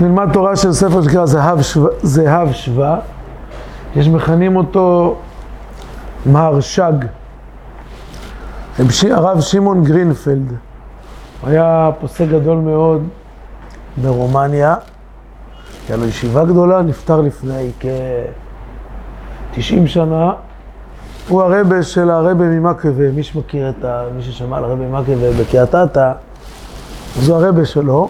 נלמד תורה של ספר שנקרא זהב שווה, זהב שווה. יש מכנים אותו מהרש"ג. הרב שמעון גרינפלד. היה פוסק גדול מאוד ברומניה. היה לו ישיבה גדולה, נפטר לפני כ-90 שנה. הוא הרבה של הרבה ממקווה, מי שמכיר את ה... מי ששמע על הרבה ממקווה בקריית אתא, אז הרבה שלו.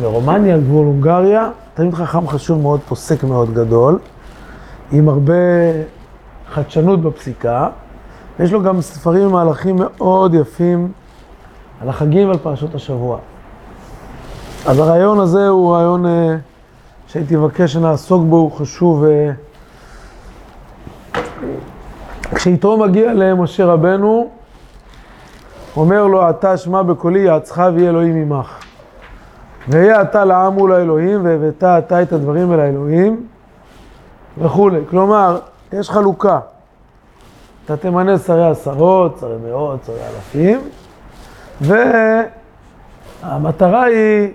ברומניה, גבול הונגריה, תלמיד חכם חשוב מאוד, פוסק מאוד גדול, עם הרבה חדשנות בפסיקה. יש לו גם ספרים ומהלכים מאוד יפים על החגים ועל פרשות השבוע. אז הרעיון הזה הוא רעיון אה, שהייתי מבקש שנעסוק בו, הוא חשוב. אה, כשיתרו מגיע למשה רבנו, אומר לו, אתה שמע בקולי, יעצך ויהיה אלוהים עמך. והיה אתה לעם מול האלוהים, והבאת אתה את הדברים אל האלוהים, וכולי. כלומר, יש חלוקה. אתה תמנה שרי עשרות, שרי מאות, שרי אלפים, והמטרה היא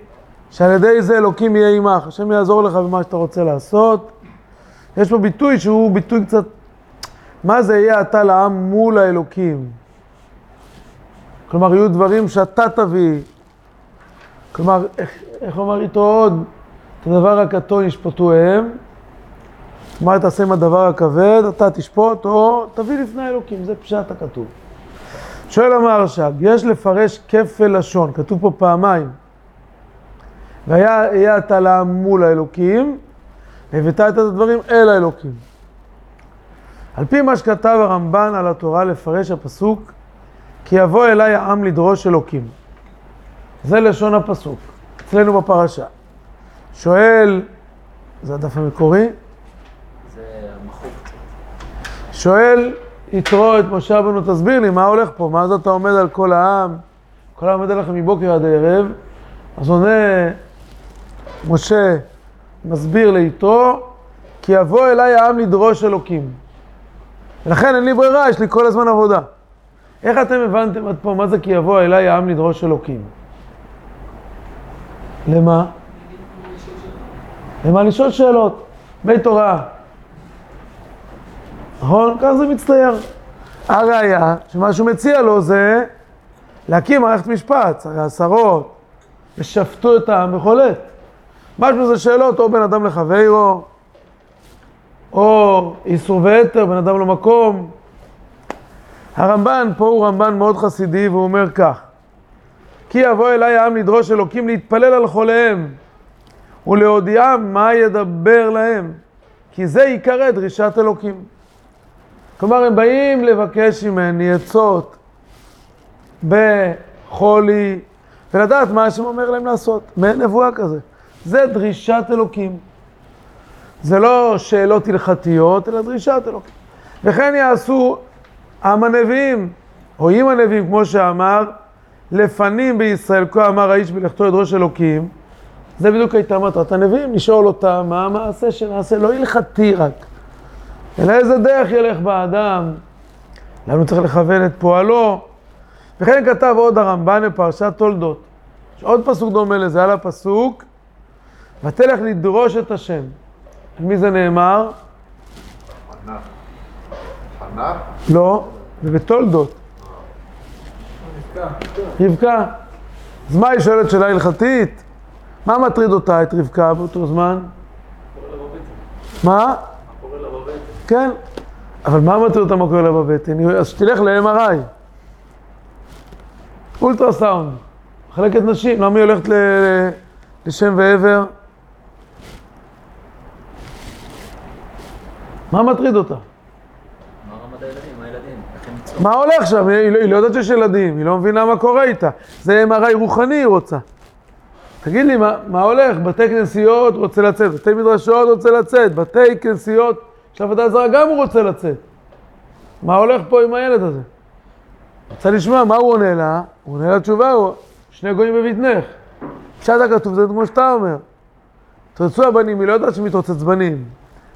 שעל ידי זה אלוקים יהיה עמך, השם יעזור לך במה שאתה רוצה לעשות. יש פה ביטוי שהוא ביטוי קצת, מה זה יהיה אתה לעם מול האלוקים? כלומר, יהיו דברים שאתה תביא, כלומר, איך, איך אומר איתו עוד? את הדבר הקטון ישפטו הם. מה תעשה עם הדבר הכבד? אתה תשפוט או תביא לפני אלוקים, זה פשט הכתוב. שואל המהרש"ג, יש לפרש כפל לשון, כתוב פה פעמיים. והיה אתה לעם מול האלוקים, והבאת את הדברים אל האלוקים. על פי מה שכתב הרמב"ן על התורה לפרש הפסוק, כי יבוא אליי העם לדרוש אלוקים. זה לשון הפסוק, אצלנו בפרשה. שואל, זה הדף המקורי? זה מחוק. שואל יתרו את משה רבנו, תסביר לי, מה הולך פה? מה זה אתה עומד על כל העם? כל העם עומד עליכם מבוקר עד ערב. אז עונה משה, מסביר ליתרו, כי יבוא אליי העם לדרוש אלוקים. ולכן אין לי ברירה, יש לי כל הזמן עבודה. איך אתם הבנתם עד פה, מה זה כי יבוא אליי העם לדרוש אלוקים? למה? למה לשאול שאלות? בית תורה. נכון? ככה זה מצטייר. הראיה, שמה שהוא מציע לו זה להקים מערכת משפט, הרי עשרות, ושפטו את העם וחולט. משהו זה שאלות, או בן אדם לחברו, או איסור ויתר, בן אדם למקום. הרמב"ן, פה הוא רמב"ן מאוד חסידי, והוא אומר כך: כי יבוא אליי העם לדרוש אלוקים להתפלל על חוליהם ולהודיעם מה ידבר להם, כי זה עיקרי דרישת אלוקים. כלומר, הם באים לבקש ממני עצות בחולי, ולדעת מה השם אומר להם לעשות. מעין נבואה כזה. זה דרישת אלוקים. זה לא שאלות הלכתיות, אלא דרישת אלוקים. וכן יעשו עם הנביאים, או עם הנביאים, כמו שאמר, לפנים בישראל, כה אמר האיש בלכתו את ראש אלוקים. זה בדיוק הייתה מטרת הנביאים, לשאול אותם מה המעשה שנעשה, לא הלכתי רק, אלא איזה דרך ילך באדם, למה צריך לכוון את פועלו. וכן כתב עוד הרמב"ן בפרשת תולדות. יש עוד פסוק דומה לזה, על הפסוק, ותלך לדרוש את השם. על מי זה נאמר? חנה. חנה? לא, זה רבקה. אז מה היא שואלת שאלה הלכתית? מה מטריד אותה, את רבקה, באותו זמן? מה? כן. אבל מה מטריד אותה מה קורה לה בבטן? אז שתלך ל-MRI. אולטרסאונד. מחלקת נשים. למה היא הולכת לשם ועבר? מה מטריד אותה? מה רמת הילדים? מה הילדים? איך הם יצאו? מה הולך שם? היא לא, היא לא יודעת שיש ילדים, היא לא מבינה מה קורה איתה. זה MRI רוחני היא רוצה. תגיד לי, מה, מה הולך? בתי כנסיות רוצה לצאת, בתי מדרשות רוצה לצאת, בתי כנסיות של עבודה זרה גם הוא רוצה לצאת. מה הולך פה עם הילד הזה? רוצה לשמוע, מה הוא עונה לה? הוא עונה לה תשובה, הוא שני גויים בבטנך. פשט הכתוב זה כמו שאתה אומר. תרצו הבנים, היא לא יודעת שמתרוצץ בנים.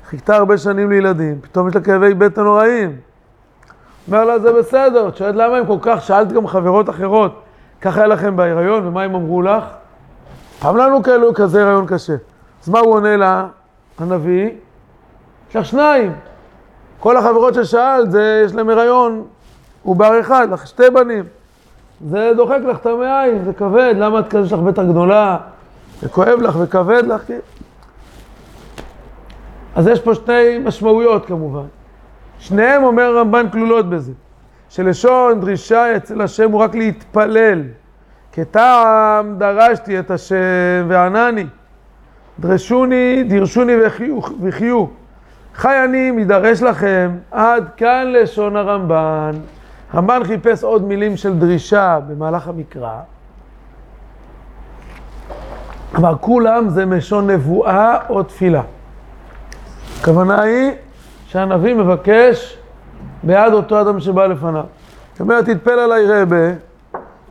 חיכתה הרבה שנים לילדים, פתאום יש לה כאבי בטן נוראים. אומר לה, זה בסדר. את שואלת למה הם כל כך, שאלת גם חברות אחרות, ככה היה לכם בהיריון, ומה הם אמרו לך? פעם לנו כאלו כזה רעיון קשה. אז מה הוא עונה לה, הנביא? יש לך שניים. כל החברות ששאלת, זה, יש להם הריון, הוא בר אחד, לך שתי בנים. זה דוחק לך את המעיים, זה כבד, למה את כזה, יש לך בטח גדולה, זה כואב לך וכבד לך, כן. אז יש פה שתי משמעויות כמובן. שניהם, אומר הרמב"ן, כלולות בזה. שלשון דרישה אצל השם הוא רק להתפלל. כטעם דרשתי את השם וענני. דרשוני, דירשוני וחיו. חי אני מדרש לכם, עד כאן לשון הרמב"ן. הרמב"ן חיפש עוד מילים של דרישה במהלך המקרא. אמר, כולם זה משון נבואה או תפילה. הכוונה היא שהנביא מבקש בעד אותו אדם שבא לפניו. זאת אומרת, תתפל עליי רבה,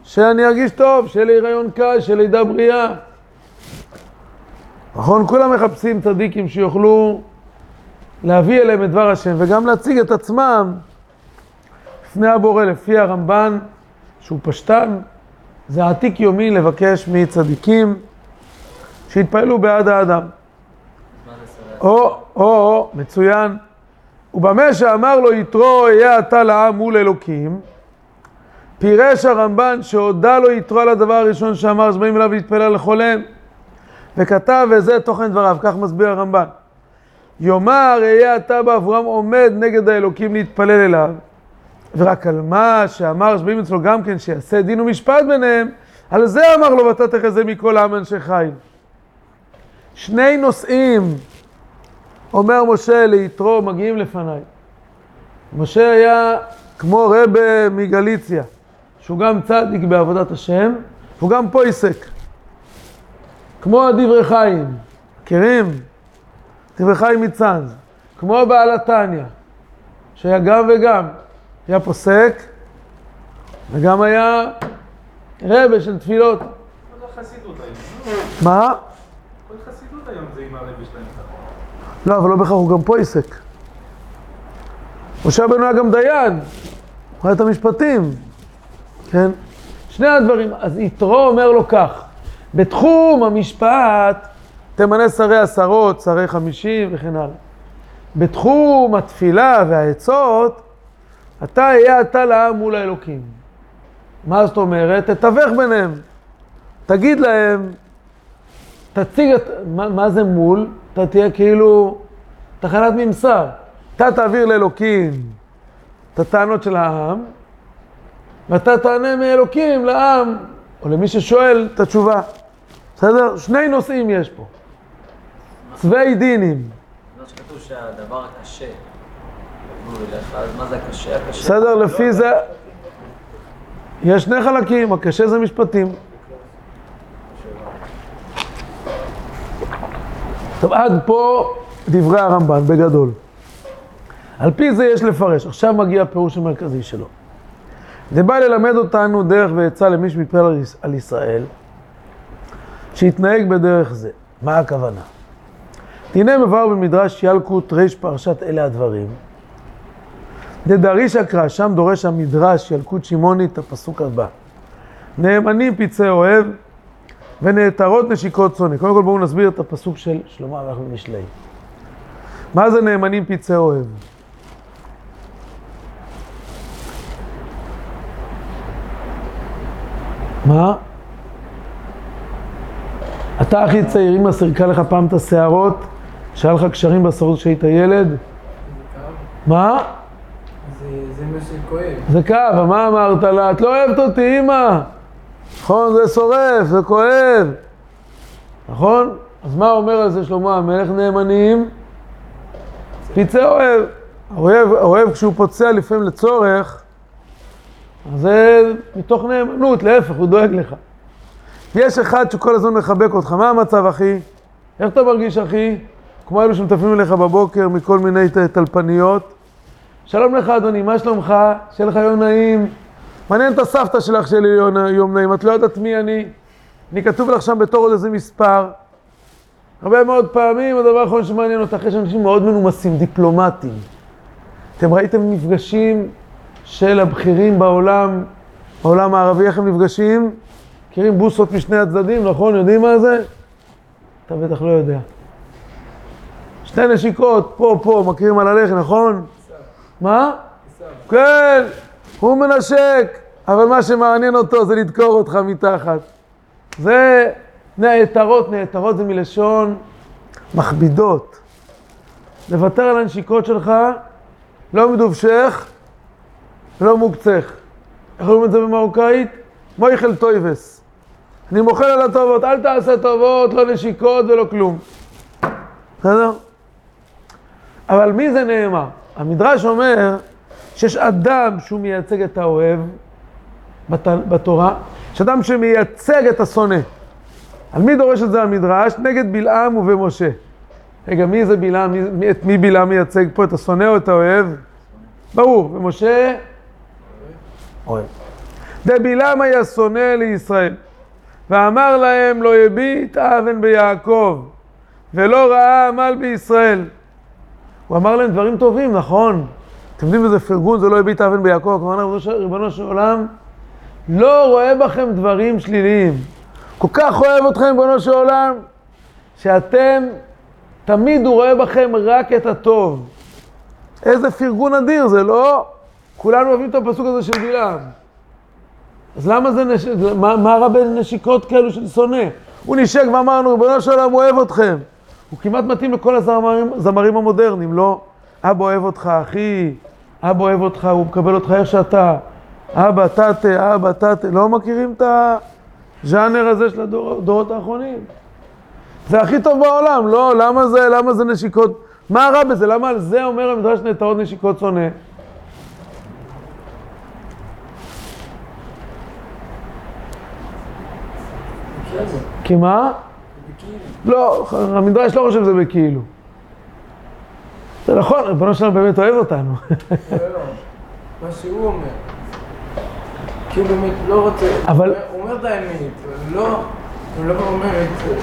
שאני ארגיש טוב, שיהיה לי הריון קל, שיהיה לידה בריאה. נכון? כולם מחפשים צדיקים שיוכלו להביא אליהם את דבר השם וגם להציג את עצמם לפני הבורא, לפי הרמב"ן, שהוא פשטן, זה עתיק יומי לבקש מצדיקים שיתפעלו בעד האדם. או, או, או, מצוין. ובמה שאמר לו יתרו אהיה אתה לעם מול אלוקים, פירש הרמב"ן שהודה לו יתרו על הדבר הראשון שאמר שבאים אליו להתפלל לחולם, וכתב וזה תוכן דבריו, כך מסביר הרמב"ן. יאמר אהיה אתה באברהם עומד נגד האלוקים להתפלל אליו, ורק על מה שאמר שבאים אצלו גם כן שיעשה דין ומשפט ביניהם, על זה אמר לו ואתה תחזה מכל העם אנשי חיל. שני נושאים אומר משה ליתרו, מגיעים לפניי. משה היה כמו רבה מגליציה, שהוא גם צדיק בעבודת השם, והוא גם פה עסק. כמו הדברי חיים, מכירים? דברי חיים מצאנז. כמו בעל התניא, שהיה גם וגם. היה פוסק, וגם היה רבה של תפילות. כל החסידות היום. מה? כל חסידות היום זה עם הרבי שלהם. לא, אבל לא בהכרח, הוא גם פה עסק. משה רבנו היה גם דיין, הוא היה את המשפטים, כן? שני הדברים. אז יתרו אומר לו כך, בתחום המשפט תמנה שרי עשרות, שרי חמישים וכן הלאה. בתחום התפילה והעצות, אתה יהיה אתה לעם מול האלוקים. מה זאת אומרת? תתווך ביניהם. תגיד להם, תציג את... מה, מה זה מול? אתה תהיה כאילו תחנת ממסר. אתה תעביר לאלוקים את הטענות של העם, ואתה תענה מאלוקים לעם, או למי ששואל את התשובה. בסדר? שני נושאים יש פה. צווי דינים. לא שכתוב שהדבר הקשה מה. בסדר? לפי זה... יש שני חלקים, הקשה זה משפטים. טוב, עד פה דברי הרמב"ן, בגדול. על פי זה יש לפרש. עכשיו מגיע הפירוש המרכזי שלו. זה בא ללמד אותנו דרך ועצה למי שמתפלל על יש- על ישראל, שיתנהג בדרך זה. מה הכוונה? הנה מבואר במדרש ילקוט ריש פרשת אלה הדברים. דדריש אקרא, שם דורש המדרש ילקוט שמעוני את הפסוק הבא. נאמנים פצעי אוהב ונעתרות נשיקות צונא. קודם כל בואו נסביר את הפסוק של שלמה המלך במשלי. מה זה נאמנים פצעי אוהב? מה? אתה הכי צעיר, אמא סירקה לך פעם את השערות, שהיה לך קשרים בשערות כשהיית ילד? מה? זה, זה מה שכואב. זה כאב, מה אמרת לה? את לא אוהבת אותי, אמא. נכון? זה שורף, זה כואב. נכון? אז מה אומר על זה שלמה המלך נאמנים? פצעי אוהב. האוהב, האוהב כשהוא פוצע לפעמים לצורך, אז זה מתוך נאמנות, להפך, הוא דואג לך. יש אחד שכל הזמן מחבק אותך, מה המצב אחי? איך אתה מרגיש אחי? כמו אלו שמטפלים אליך בבוקר מכל מיני טלפניות. שלום לך אדוני, מה שלומך? שיהיה לך יום נעים. מעניין את הסבתא שלך שיהיה לי יום, נעים, את לא יודעת מי אני. אני כתוב לך שם בתור עוד איזה מספר. הרבה מאוד פעמים הדבר האחרון שמעניין אותך, יש אנשים מאוד מנומסים, דיפלומטיים. אתם ראיתם מפגשים של הבכירים בעולם, בעולם הערבי, איך הם נפגשים? מכירים בוסות משני הצדדים, נכון? יודעים מה זה? אתה בטח לא יודע. שתי נשיקות, פה, פה, מכירים על הלחם, נכון? מה? כן, הוא מנשק, אבל מה שמעניין אותו זה לדקור אותך מתחת. זה נעתרות, נעתרות זה מלשון מכבידות. לוותר על הנשיקות שלך, לא מדובשך ולא מוקצך. איך אומרים את זה במרוקאית? מויכל טויבס. אני מוחל על הטובות, אל תעשה טובות, לא נשיקות ולא כלום. בסדר? אבל מי זה נאמר? המדרש אומר שיש אדם שהוא מייצג את האוהב בת... בתורה, יש אדם שמייצג את השונא. על מי דורש את זה המדרש? נגד בלעם ובמשה. רגע, מי זה בלעם? מי, את מי בלעם מייצג פה? את השונא או את האוהב? ברור, ומשה? אוהב. דבלעם היה שונא לישראל, ואמר להם לא יביט אבן ביעקב, ולא ראה עמל בישראל. הוא אמר להם דברים טובים, נכון? אתם יודעים איזה פרגון זה לא הביט אבן ביעקב, כלומר, ריבונו של עולם, לא רואה בכם דברים שליליים. כל כך אוהב אתכם, ריבונו של עולם, שאתם, תמיד הוא רואה בכם רק את הטוב. איזה פרגון אדיר, זה לא... כולנו אוהבים את הפסוק הזה של בלעם. אז למה זה, נש... מה, מה רע בנשיקות כאלו של שונא? הוא נשק ואמרנו, ריבונו של עולם, אוהב אתכם. הוא כמעט מתאים לכל הזמרים המודרניים, לא? אבא אוהב אותך, אחי, אבא אוהב אותך, הוא מקבל אותך איך שאתה. אבא, תתה, אבא, תתה. לא מכירים את הז'אנר הזה של הדורות האחרונים? זה הכי טוב בעולם, לא? למה זה, למה זה נשיקות? מה רע בזה? למה על זה אומר המדרש נטעות נשיקות שונא? כי מה? לא, המדרש לא חושב שזה בכאילו. זה נכון, ריבונו שלנו באמת אוהב אותנו. לא, לא. מה שהוא אומר. כאילו, באמת לא רוצה... אבל- הוא אומר את האמת, לא... הוא לא אומר את זה.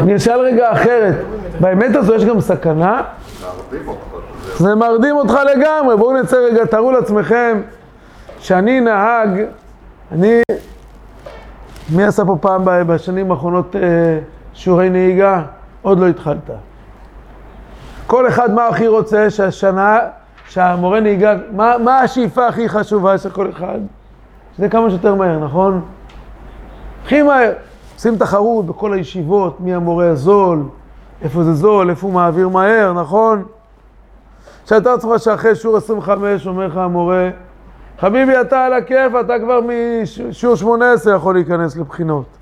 אני אשאל רגע אחרת, באמת הזו יש גם סכנה? זה מרדים אותך לגמרי, בואו נצא רגע, תארו לעצמכם שאני נהג, אני... מי עשה פה פעם בשנים האחרונות אה, שיעורי נהיגה? עוד לא התחלת. כל אחד מה הכי רוצה שהשנה, שהמורה נהיגה, מה, מה השאיפה הכי חשובה של כל אחד? שזה כמה שיותר מהר, נכון? הכי מהר. עושים תחרות בכל הישיבות, מי המורה הזול, איפה זה זול, איפה הוא מעביר מהר, נכון? שאתה עצמך שאחרי שיעור 25 אומר לך המורה, חביבי אתה על הכיף, אתה כבר משיעור 18 יכול להיכנס לבחינות.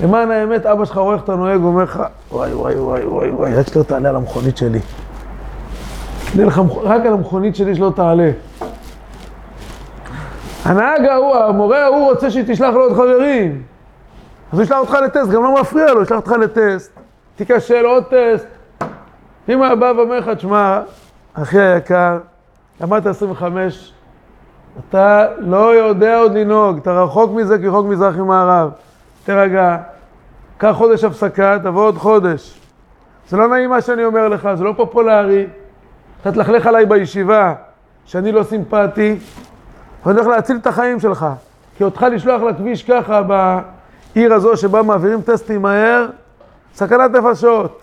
למען האמת, אבא שלך רואה איך אתה נוהג, אומר לך, וואי וואי וואי וואי וואי, רק שלא תעלה על המכונית שלי. רק על המכונית שלי שלא תעלה. הנהג ההוא, המורה ההוא רוצה שהיא תשלח לו עוד חברים. אז הוא ישלח אותך לטסט, גם לא מפריע לו, ישלח אותך לטסט, תיכשל עוד טסט. אם הוא היה בא ואומר לך, תשמע, אחי היקר, למדת 25, אתה לא יודע עוד לנהוג, אתה רחוק מזה כרחוק מזרח ממערב. תירגע, קח חודש הפסקה, תבוא עוד חודש. זה לא נעים מה שאני אומר לך, זה לא פופולרי. אתה תלכלך עליי בישיבה שאני לא סימפטי, ואני הולך להציל את החיים שלך. כי אותך לשלוח לכביש ככה בעיר הזו שבה מעבירים טסטים מהר, סכנת נפשות.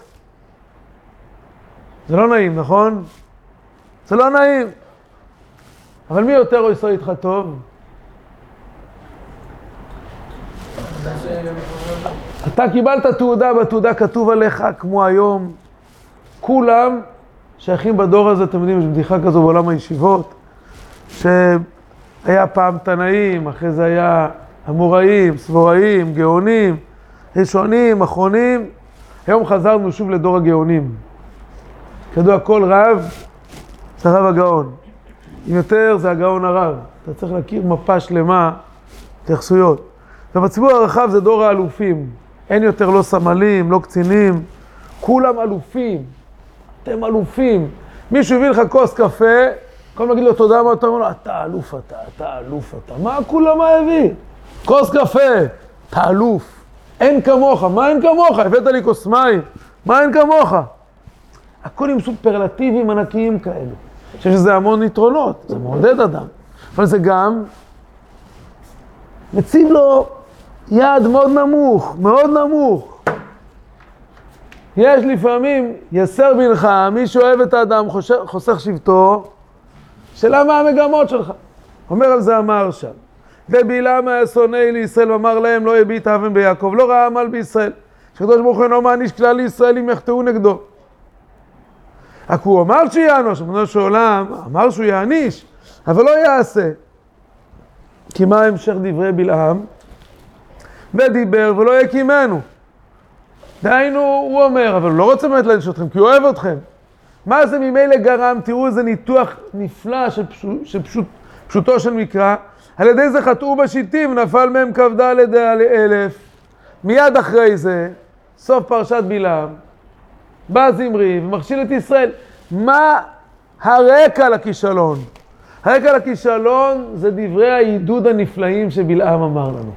זה לא נעים, נכון? זה לא נעים. אבל מי יותר עושה איתך טוב? אתה קיבלת תעודה, בתעודה כתוב עליך, כמו היום, כולם שייכים בדור הזה, אתם יודעים, יש בדיחה כזו בעולם הישיבות, שהיה פעם תנאים, אחרי זה היה אמוראים, סבוראים, גאונים, ראשונים, אחרונים, היום חזרנו שוב לדור הגאונים. כידוע, כל רב זה הרב הגאון. אם יותר, זה הגאון הרב. אתה צריך להכיר מפה שלמה, התייחסויות. ובציבור הרחב זה דור האלופים. אין יותר לא סמלים, לא קצינים, כולם אלופים. אתם אלופים. מישהו הביא לך כוס קפה, הזמן להגיד לו תודה מה אתה אומר לו, אתה אלוף אתה, אתה אלוף אתה. מה כולה מה הביא? כוס קפה, אתה אלוף. אין כמוך, מה אין כמוך? הבאת לי כוס מים, מה אין כמוך? הכל עם סופרלטיבים ענקיים כאלו. אני חושב שזה המון יתרונות, זה מעודד אדם. אבל זה גם מציב לו יעד מאוד נמוך, מאוד נמוך. יש לפעמים, יסר בנך, מי שאוהב את האדם חושך- חוסך שבטו, שאלה מה המגמות שלך. אומר על זה המהרש"ל. ובלעם היה שונא לישראל ואמר להם לא יביט אבן ביעקב, לא ראה עמל בישראל. שקדוש ברוך הוא אינו מעניש כלל לישראל אם יחטאו נגדו. רק הוא אמר שיענוש, של עולם אמר שהוא יעניש, אבל לא יעשה. כי מה המשך דברי בלעם? ודיבר ולא יקימנו. דהיינו, הוא אומר, אבל הוא לא רוצה באמת להעניש אתכם, כי הוא אוהב אתכם. מה זה ממילא גרם? תראו איזה ניתוח נפלא של, פשוט, של פשוט, פשוטו של מקרא. על ידי זה חטאו בשיטים, נפל מהם כ"ד על אלף. מיד אחרי זה, סוף פרשת בלעם, בא זמרי ומכשיל את ישראל. מה הרקע לכישלון? הרקע לכישלון זה דברי העידוד הנפלאים שבלעם אמר לנו.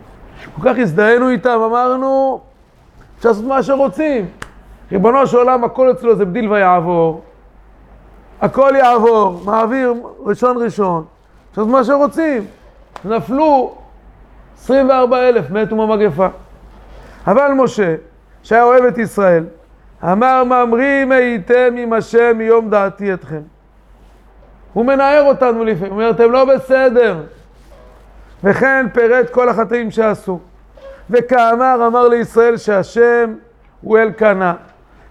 כל כך הזדהינו איתם, אמרנו, אפשר לעשות מה שרוצים. ריבונו של עולם, הכל אצלו זה בדיל ויעבור. הכל יעבור, מעביר ראשון ראשון. אפשר לעשות מה שרוצים. נפלו 24 אלף, מתו במגפה. אבל משה, שהיה אוהב את ישראל, אמר ממרים הייתם עם השם מיום דעתי אתכם. הוא מנער אותנו לפעמים, הוא אומר, אתם לא בסדר. וכן פירט כל החטאים שעשו. וכאמר אמר לישראל שהשם הוא אלקנה,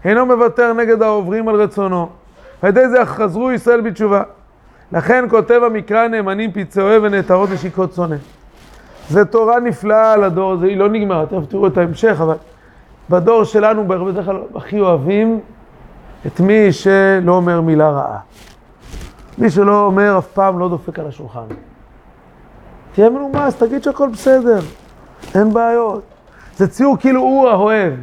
אינו מוותר נגד העוברים על רצונו. ועל ידי זה חזרו ישראל בתשובה. לכן כותב המקרא נאמנים פצעי אוהב ונעתרות נשיקות שונא. זה תורה נפלאה על הדור הזה, היא לא נגמרה, תכף תראו את ההמשך, אבל בדור שלנו בדרך כלל הכי אוהבים את מי שלא אומר מילה רעה. מי שלא אומר אף פעם לא דופק על השולחן. תהיה מנומס, תגיד שהכל בסדר, אין בעיות. זה ציור כאילו הוא האוהב.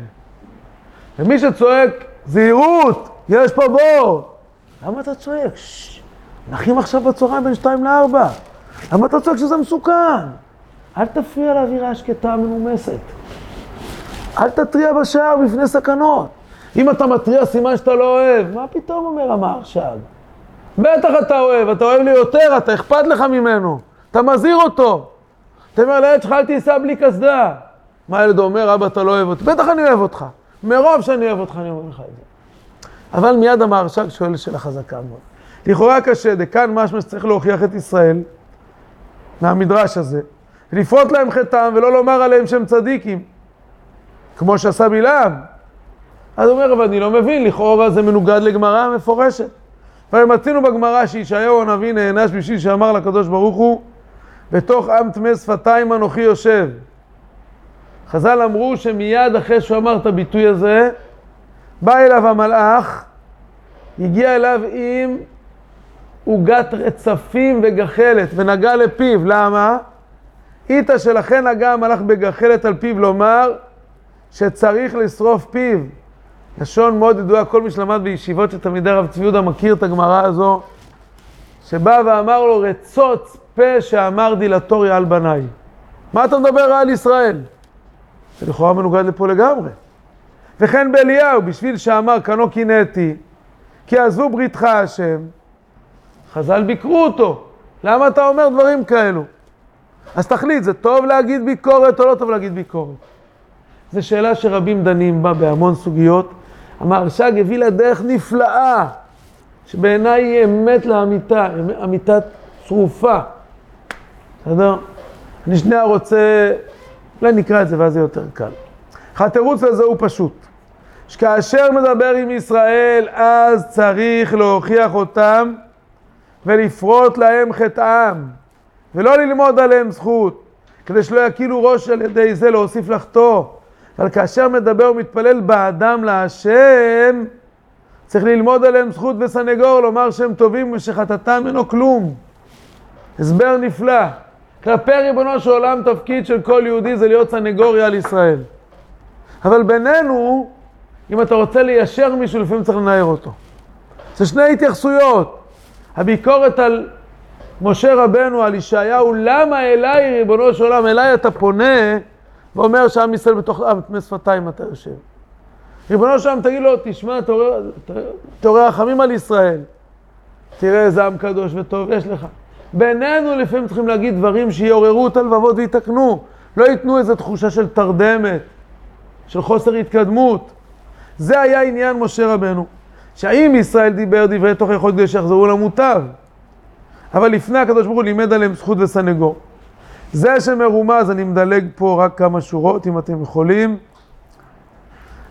ומי שצועק, זהירות, יש פה בור. למה אתה צועק? נחים עכשיו בצהריים בין שתיים לארבע. למה אתה צועק שזה מסוכן? אל תפריע לאווירה השקטה המנומסת. אל תתריע בשער בפני סכנות. אם אתה מתריע, סימן שאתה לא אוהב. מה פתאום אומר המהרש"ג? בטח אתה אוהב, אתה אוהב לי יותר, אתה אכפת לך ממנו. אתה מזהיר אותו. אתה אומר לילד שלך, אל תיסע בלי קסדה. מה הילד אומר, אבא, אתה לא אוהב אותי? בטח אני אוהב אותך. מרוב שאני אוהב אותך, אני אומר לך את זה. אבל מיד המהרש"ג שואל שאלה חזקה מאוד. לכאורה קשה, דכאן משמע שצריך להוכיח את ישראל, מהמדרש הזה, לפרוט להם חטאם ולא לומר עליהם שהם צדיקים, כמו שעשה בלעם. אז הוא אומר, אבל אני לא מבין, לכאורה זה מנוגד לגמרא מפורשת. ומצינו בגמרא שישעיהו הנביא נענש בשביל שאמר לקדוש ברוך הוא, בתוך עם טמא שפתיים אנוכי יושב. חז"ל אמרו שמיד אחרי שהוא אמר את הביטוי הזה, בא אליו המלאך, הגיע אליו עם עוגת רצפים וגחלת, ונגע לפיו. למה? איתא שלכן נגע המלאך בגחלת על פיו לומר שצריך לשרוף פיו. לשון מאוד ידועה, כל מי שלמד בישיבות של תלמידי הרב צבי יהודה מכיר את הגמרא הזו, שבא ואמר לו, רצוץ פה שאמר דילטוריה על בניי. מה אתה מדבר על ישראל? זה לכאורה מנוגד לפה לגמרי. וכן באליהו, בשביל שאמר קנו קינאתי, כי עזבו בריתך השם, חז"ל ביקרו אותו. למה אתה אומר דברים כאלו? אז תחליט, זה טוב להגיד ביקורת או לא טוב להגיד ביקורת? זו שאלה שרבים דנים בה בהמון סוגיות. המהרש"ג הביא לה דרך נפלאה, שבעיניי היא אמת לאמיתה, אמיתה צרופה. בסדר? אני שנייה רוצה, אולי נקרא את זה ואז זה יותר קל. התירוץ לזה הוא פשוט. שכאשר מדבר עם ישראל, אז צריך להוכיח אותם ולפרוט להם חטאם, ולא ללמוד עליהם זכות, כדי שלא יקילו ראש על ידי זה להוסיף לחטוא. אבל כאשר מדבר ומתפלל באדם להשם, צריך ללמוד עליהם זכות וסנגור, לומר שהם טובים ושחטאתם אינו כלום. הסבר נפלא. כלפי ריבונו של עולם תפקיד של כל יהודי זה להיות סנגוריה על ישראל. אבל בינינו, אם אתה רוצה ליישר מישהו, לפעמים צריך לנער אותו. זה שני התייחסויות. הביקורת על משה רבנו, על ישעיהו, למה אליי, ריבונו של עולם, אליי אתה פונה ואומר שעם ישראל בתוך עם טמא שפתיים אתה יושב. ריבונו של עולם, תגיד לו, תשמע, תעורר רחמים על ישראל. תראה איזה עם קדוש וטוב יש לך. בינינו לפעמים צריכים להגיד דברים שיעוררו את הלבבות ויתקנו. לא ייתנו איזו תחושה של תרדמת, של חוסר התקדמות. זה היה עניין משה רבנו, שהאם ישראל דיבר דברי תוך יכול כדי שיחזרו למוטב, אבל לפני הקדוש ברוך הוא לימד עליהם זכות וסנגור. זה שמרומז, אני מדלג פה רק כמה שורות, אם אתם יכולים.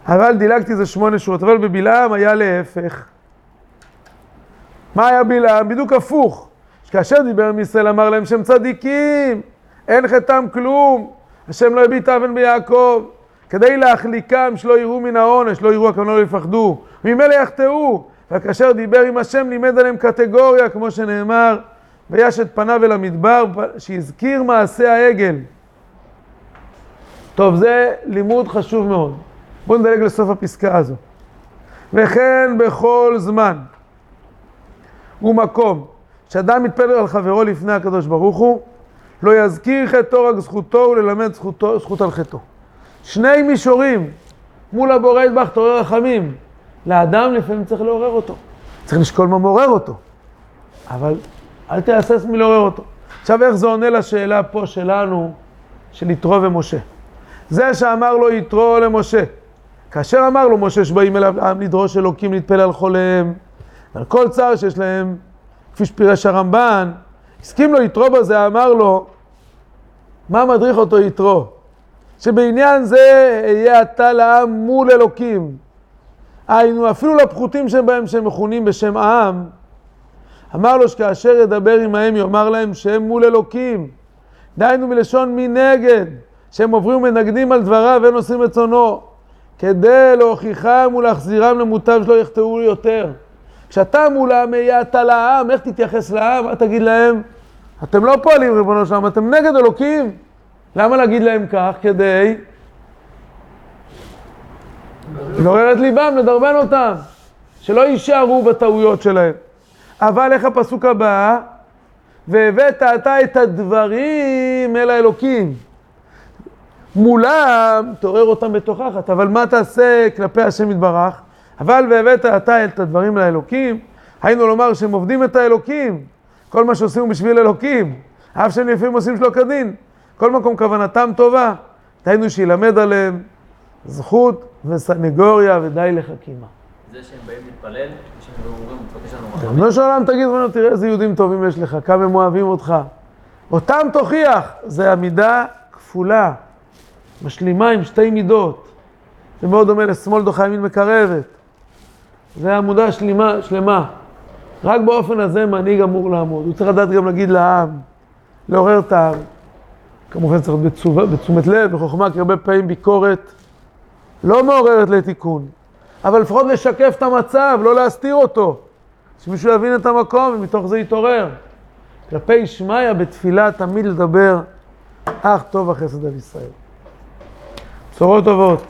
אבל דילגתי איזה שמונה שורות, אבל בבלעם היה להפך. מה היה בלעם? בדיוק הפוך. כאשר דיבר עם ישראל אמר להם שהם צדיקים, אין חטאם כלום, השם לא הביט אבן ביעקב, כדי להחליקם שלא יראו מן העונש, לא יראו הכוונה לא יפחדו, ממילא יחטאו, וכאשר דיבר עם השם לימד עליהם קטגוריה, כמו שנאמר, ויש את פניו אל המדבר, שהזכיר מעשה העגל. טוב, זה לימוד חשוב מאוד. בואו נדלג לסוף הפסקה הזו. וכן בכל זמן ומקום שאדם מתפלל על חברו לפני הקדוש ברוך הוא, לא יזכיר חטאו רק זכותו וללמד זכותו, זכות על חטאו. שני מישורים מול הבורא ידבח תעורר רחמים. לאדם לפעמים צריך לעורר אותו. צריך לשקול מה מעורר אותו. אבל אל תהסס מלעורר אותו. עכשיו איך זה עונה לשאלה פה שלנו, של יתרו ומשה. זה שאמר לו יתרו למשה, כאשר אמר לו משה שבאים אליו עם לדרוש אלוקים להתפלל על חוליהם, על כל צער שיש להם, כפי שפירש הרמב"ן, הסכים לו יתרו בזה, אמר לו, מה מדריך אותו יתרו? שבעניין זה אהיה אתה לעם מול אלוקים. היינו, אפילו לפחותים שבהם שהם מכונים בשם העם, אמר לו שכאשר ידבר עמהם יאמר להם שהם מול אלוקים. דהיינו מלשון מנגד, שהם עוברים ומנגדים על דבריו ואין עושים רצונו, כדי להוכיחם ולהחזירם למוטב שלא יחטאו יותר. כשאתה מולם אהיה אתה לעם, איך תתייחס לעם? מה תגיד להם? אתם לא פועלים ריבונו שלם, אתם נגד אלוקים. למה להגיד להם כך? כדי לעורר את ליבם, לדרבן אותם, שלא יישארו בטעויות שלהם. אבל איך הפסוק הבא? והבאת אתה את הדברים אל האלוקים. מולם, תעורר אותם בתוכחת, אבל מה תעשה כלפי השם יתברך? אבל והבאת אתה את הדברים אל האלוקים, היינו לומר שהם עובדים את האלוקים, כל מה שעושים הוא בשביל אלוקים, אף שהם לפעמים עושים שלא כדין, כל מקום כוונתם טובה, דהיינו שילמד עליהם זכות וסנגוריה ודי לחכימה. זה שהם באים להתפלל, שהם אומרים, מבקש לנו רחמים. ריבונו של עולם תגיד לנו, תראה איזה יהודים טובים יש לך, כמה הם אוהבים אותך. אותם תוכיח, זה עמידה כפולה, משלימה עם שתי מידות. זה מאוד דומה לשמאל דוחה ימין מקרבת. זה עמודה שלמה, שלמה. רק באופן הזה מנהיג אמור לעמוד. הוא צריך לדעת גם להגיד לעם, לעורר את העם. כמובן צריך להיות בתשומת, לב, בחוכמה, כי הרבה פעמים ביקורת לא מעוררת לתיקון. אבל לפחות לשקף את המצב, לא להסתיר אותו. שמישהו יבין את המקום ומתוך זה יתעורר. כלפי שמיא בתפילה תמיד לדבר, אך טוב החסד על ישראל. בשורות טובות.